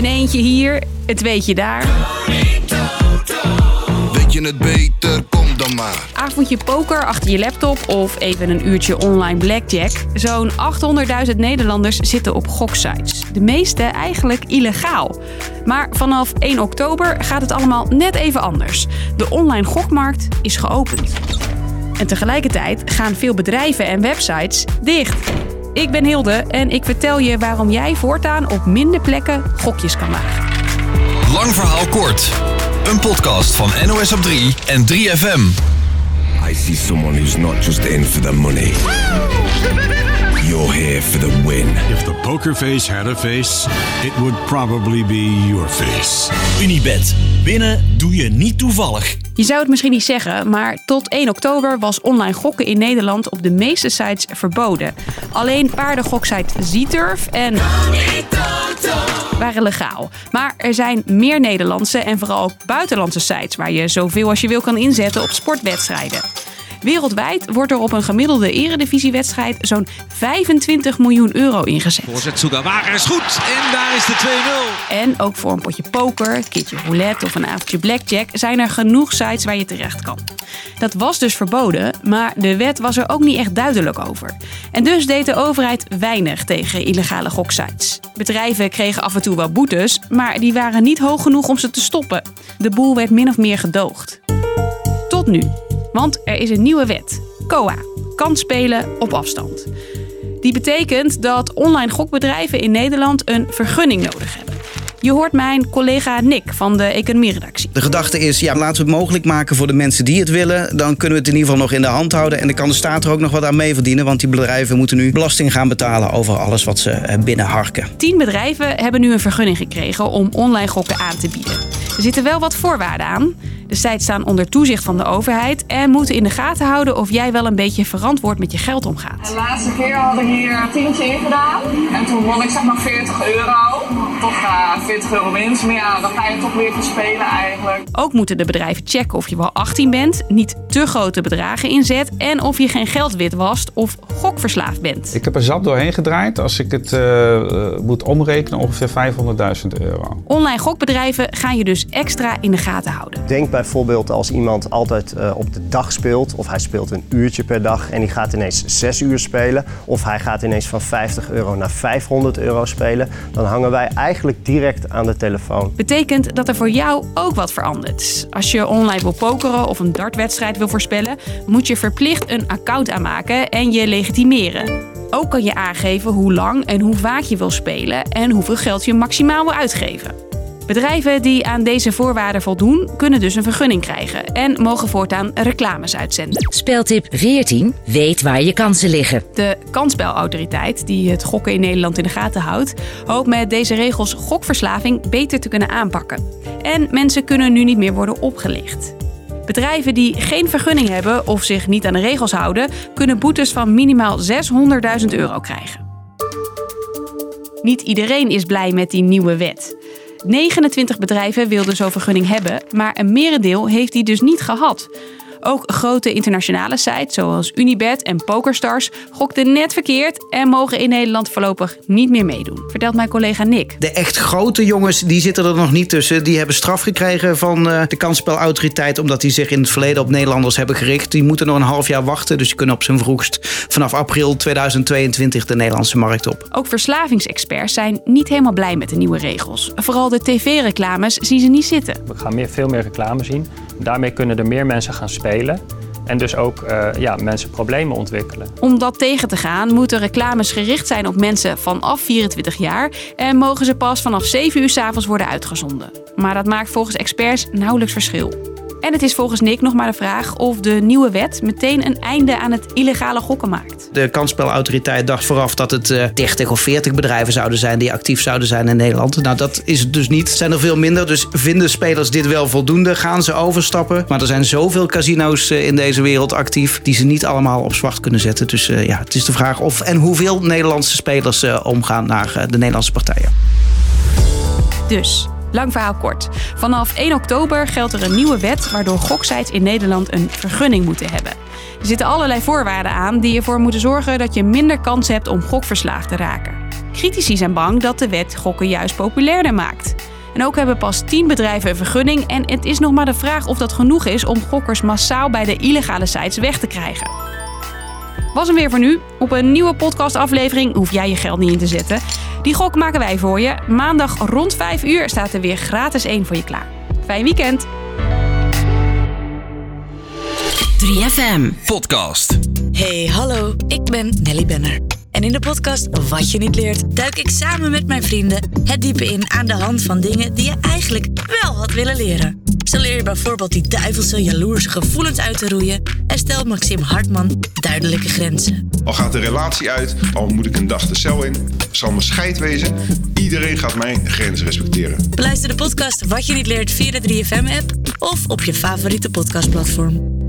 Een eentje hier, het weetje daar. Weet je het beter, kom dan maar. Avondje poker achter je laptop of even een uurtje online blackjack. Zo'n 800.000 Nederlanders zitten op goksites. De meeste eigenlijk illegaal. Maar vanaf 1 oktober gaat het allemaal net even anders. De online gokmarkt is geopend. En tegelijkertijd gaan veel bedrijven en websites dicht. Ik ben Hilde en ik vertel je waarom jij voortaan op minder plekken gokjes kan wagen. Lang verhaal kort. Een podcast van NOS op 3 en 3FM. I see someone who's not just in for the money. You're here for the win. If the poker face had a face, it would probably be your face. Unibet. Winnen doe je niet toevallig. Je zou het misschien niet zeggen, maar tot 1 oktober was online gokken in Nederland op de meeste sites verboden. Alleen paardengokssite Zturf en waren legaal. Maar er zijn meer Nederlandse en vooral ook buitenlandse sites waar je zoveel als je wil kan inzetten op sportwedstrijden. Wereldwijd wordt er op een gemiddelde eredivisiewedstrijd zo'n 25 miljoen euro ingezet. Voorzet Sugawara is goed en daar is de 2-0. En ook voor een potje poker, een keertje roulette of een avondje blackjack zijn er genoeg sites waar je terecht kan. Dat was dus verboden, maar de wet was er ook niet echt duidelijk over. En dus deed de overheid weinig tegen illegale goksites. Bedrijven kregen af en toe wel boetes, maar die waren niet hoog genoeg om ze te stoppen. De boel werd min of meer gedoogd. Tot nu. Want er is een nieuwe wet. COA. Kan spelen op afstand. Die betekent dat online gokbedrijven in Nederland een vergunning nodig hebben. Je hoort mijn collega Nick van de economieredactie. De gedachte is, ja, laten we het mogelijk maken voor de mensen die het willen. Dan kunnen we het in ieder geval nog in de hand houden. En dan kan de staat er ook nog wat aan mee verdienen. Want die bedrijven moeten nu belasting gaan betalen over alles wat ze eh, binnenharken. Tien bedrijven hebben nu een vergunning gekregen om online gokken aan te bieden. Er zitten wel wat voorwaarden aan. De sites staan onder toezicht van de overheid en moeten in de gaten houden of jij wel een beetje verantwoord met je geld omgaat. De laatste keer had ik hier een tientje in gedaan. En toen won ik zeg maar 40 euro. Toch uh, 40 euro winst. Maar ja, dan ga je toch weer verspelen eigenlijk. Ook moeten de bedrijven checken of je wel 18 bent, niet te grote bedragen inzet en of je geen geld witwast of gokverslaafd bent. Ik heb er zat doorheen gedraaid. Als ik het uh, uh, moet omrekenen, ongeveer 500.000 euro. Online gokbedrijven gaan je dus extra in de gaten houden. Denk bijvoorbeeld als iemand altijd uh, op de dag speelt, of hij speelt een uurtje per dag en die gaat ineens 6 uur spelen, of hij gaat ineens van 50 euro naar 500 euro spelen, dan hangen wij eigenlijk direct aan de telefoon. Betekent dat er voor jou ook wat verandert. Als je online wil pokeren of een dartwedstrijd wil voorspellen, moet je verplicht een account aanmaken en je legitimeren. Ook kan je aangeven hoe lang en hoe vaak je wil spelen en hoeveel geld je maximaal wil uitgeven. Bedrijven die aan deze voorwaarden voldoen, kunnen dus een vergunning krijgen en mogen voortaan reclames uitzenden. Speltip 14. Weet waar je kansen liggen. De kansspelautoriteit, die het gokken in Nederland in de gaten houdt, hoopt met deze regels gokverslaving beter te kunnen aanpakken. En mensen kunnen nu niet meer worden opgelicht. Bedrijven die geen vergunning hebben of zich niet aan de regels houden, kunnen boetes van minimaal 600.000 euro krijgen. Niet iedereen is blij met die nieuwe wet. 29 bedrijven wilden zo'n vergunning hebben, maar een merendeel heeft die dus niet gehad. Ook grote internationale sites zoals Unibet en PokerStars gokten net verkeerd en mogen in Nederland voorlopig niet meer meedoen. Vertelt mijn collega Nick. De echt grote jongens die zitten er nog niet tussen. Die hebben straf gekregen van uh, de kansspelautoriteit omdat die zich in het verleden op Nederlanders hebben gericht. Die moeten nog een half jaar wachten, dus die kunnen op zijn vroegst vanaf april 2022 de Nederlandse markt op. Ook verslavingsexperts zijn niet helemaal blij met de nieuwe regels. Vooral de tv-reclames zien ze niet zitten. We gaan meer, veel meer reclame zien. Daarmee kunnen er meer mensen gaan spelen. En dus ook uh, ja, mensen problemen ontwikkelen. Om dat tegen te gaan moeten reclames gericht zijn op mensen vanaf 24 jaar en mogen ze pas vanaf 7 uur s avonds worden uitgezonden. Maar dat maakt volgens experts nauwelijks verschil. En het is volgens Nick nog maar de vraag of de nieuwe wet meteen een einde aan het illegale gokken maakt. De kansspelautoriteit dacht vooraf dat het uh, 30 of 40 bedrijven zouden zijn die actief zouden zijn in Nederland. Nou, dat is het dus niet. Het zijn er veel minder. Dus vinden spelers dit wel voldoende? Gaan ze overstappen? Maar er zijn zoveel casino's uh, in deze wereld actief die ze niet allemaal op zwart kunnen zetten. Dus uh, ja, het is de vraag of en hoeveel Nederlandse spelers omgaan naar de Nederlandse partijen. Dus Lang verhaal kort. Vanaf 1 oktober geldt er een nieuwe wet waardoor goksites in Nederland een vergunning moeten hebben. Er zitten allerlei voorwaarden aan die ervoor moeten zorgen dat je minder kans hebt om gokverslaafd te raken. Critici zijn bang dat de wet gokken juist populairder maakt. En ook hebben pas 10 bedrijven een vergunning en het is nog maar de vraag of dat genoeg is om gokkers massaal bij de illegale sites weg te krijgen. Was hem weer voor nu. Op een nieuwe podcastaflevering hoef jij je geld niet in te zetten. Die gok maken wij voor je. Maandag rond 5 uur staat er weer gratis één voor je klaar. Fijn weekend! 3FM Podcast. Hey, hallo, ik ben Nelly Benner. En in de podcast Wat je niet leert, duik ik samen met mijn vrienden het diepe in aan de hand van dingen die je eigenlijk wel had willen leren. Zo leer je bijvoorbeeld die duivelse, jaloerse gevoelens uit te roeien en stelt Maxim Hartman duidelijke grenzen. Al gaat de relatie uit, al moet ik een dag de cel in, zal mijn scheid wezen. Iedereen gaat mijn grenzen respecteren. Beluister de podcast Wat je niet leert via de 3FM-app of op je favoriete podcastplatform.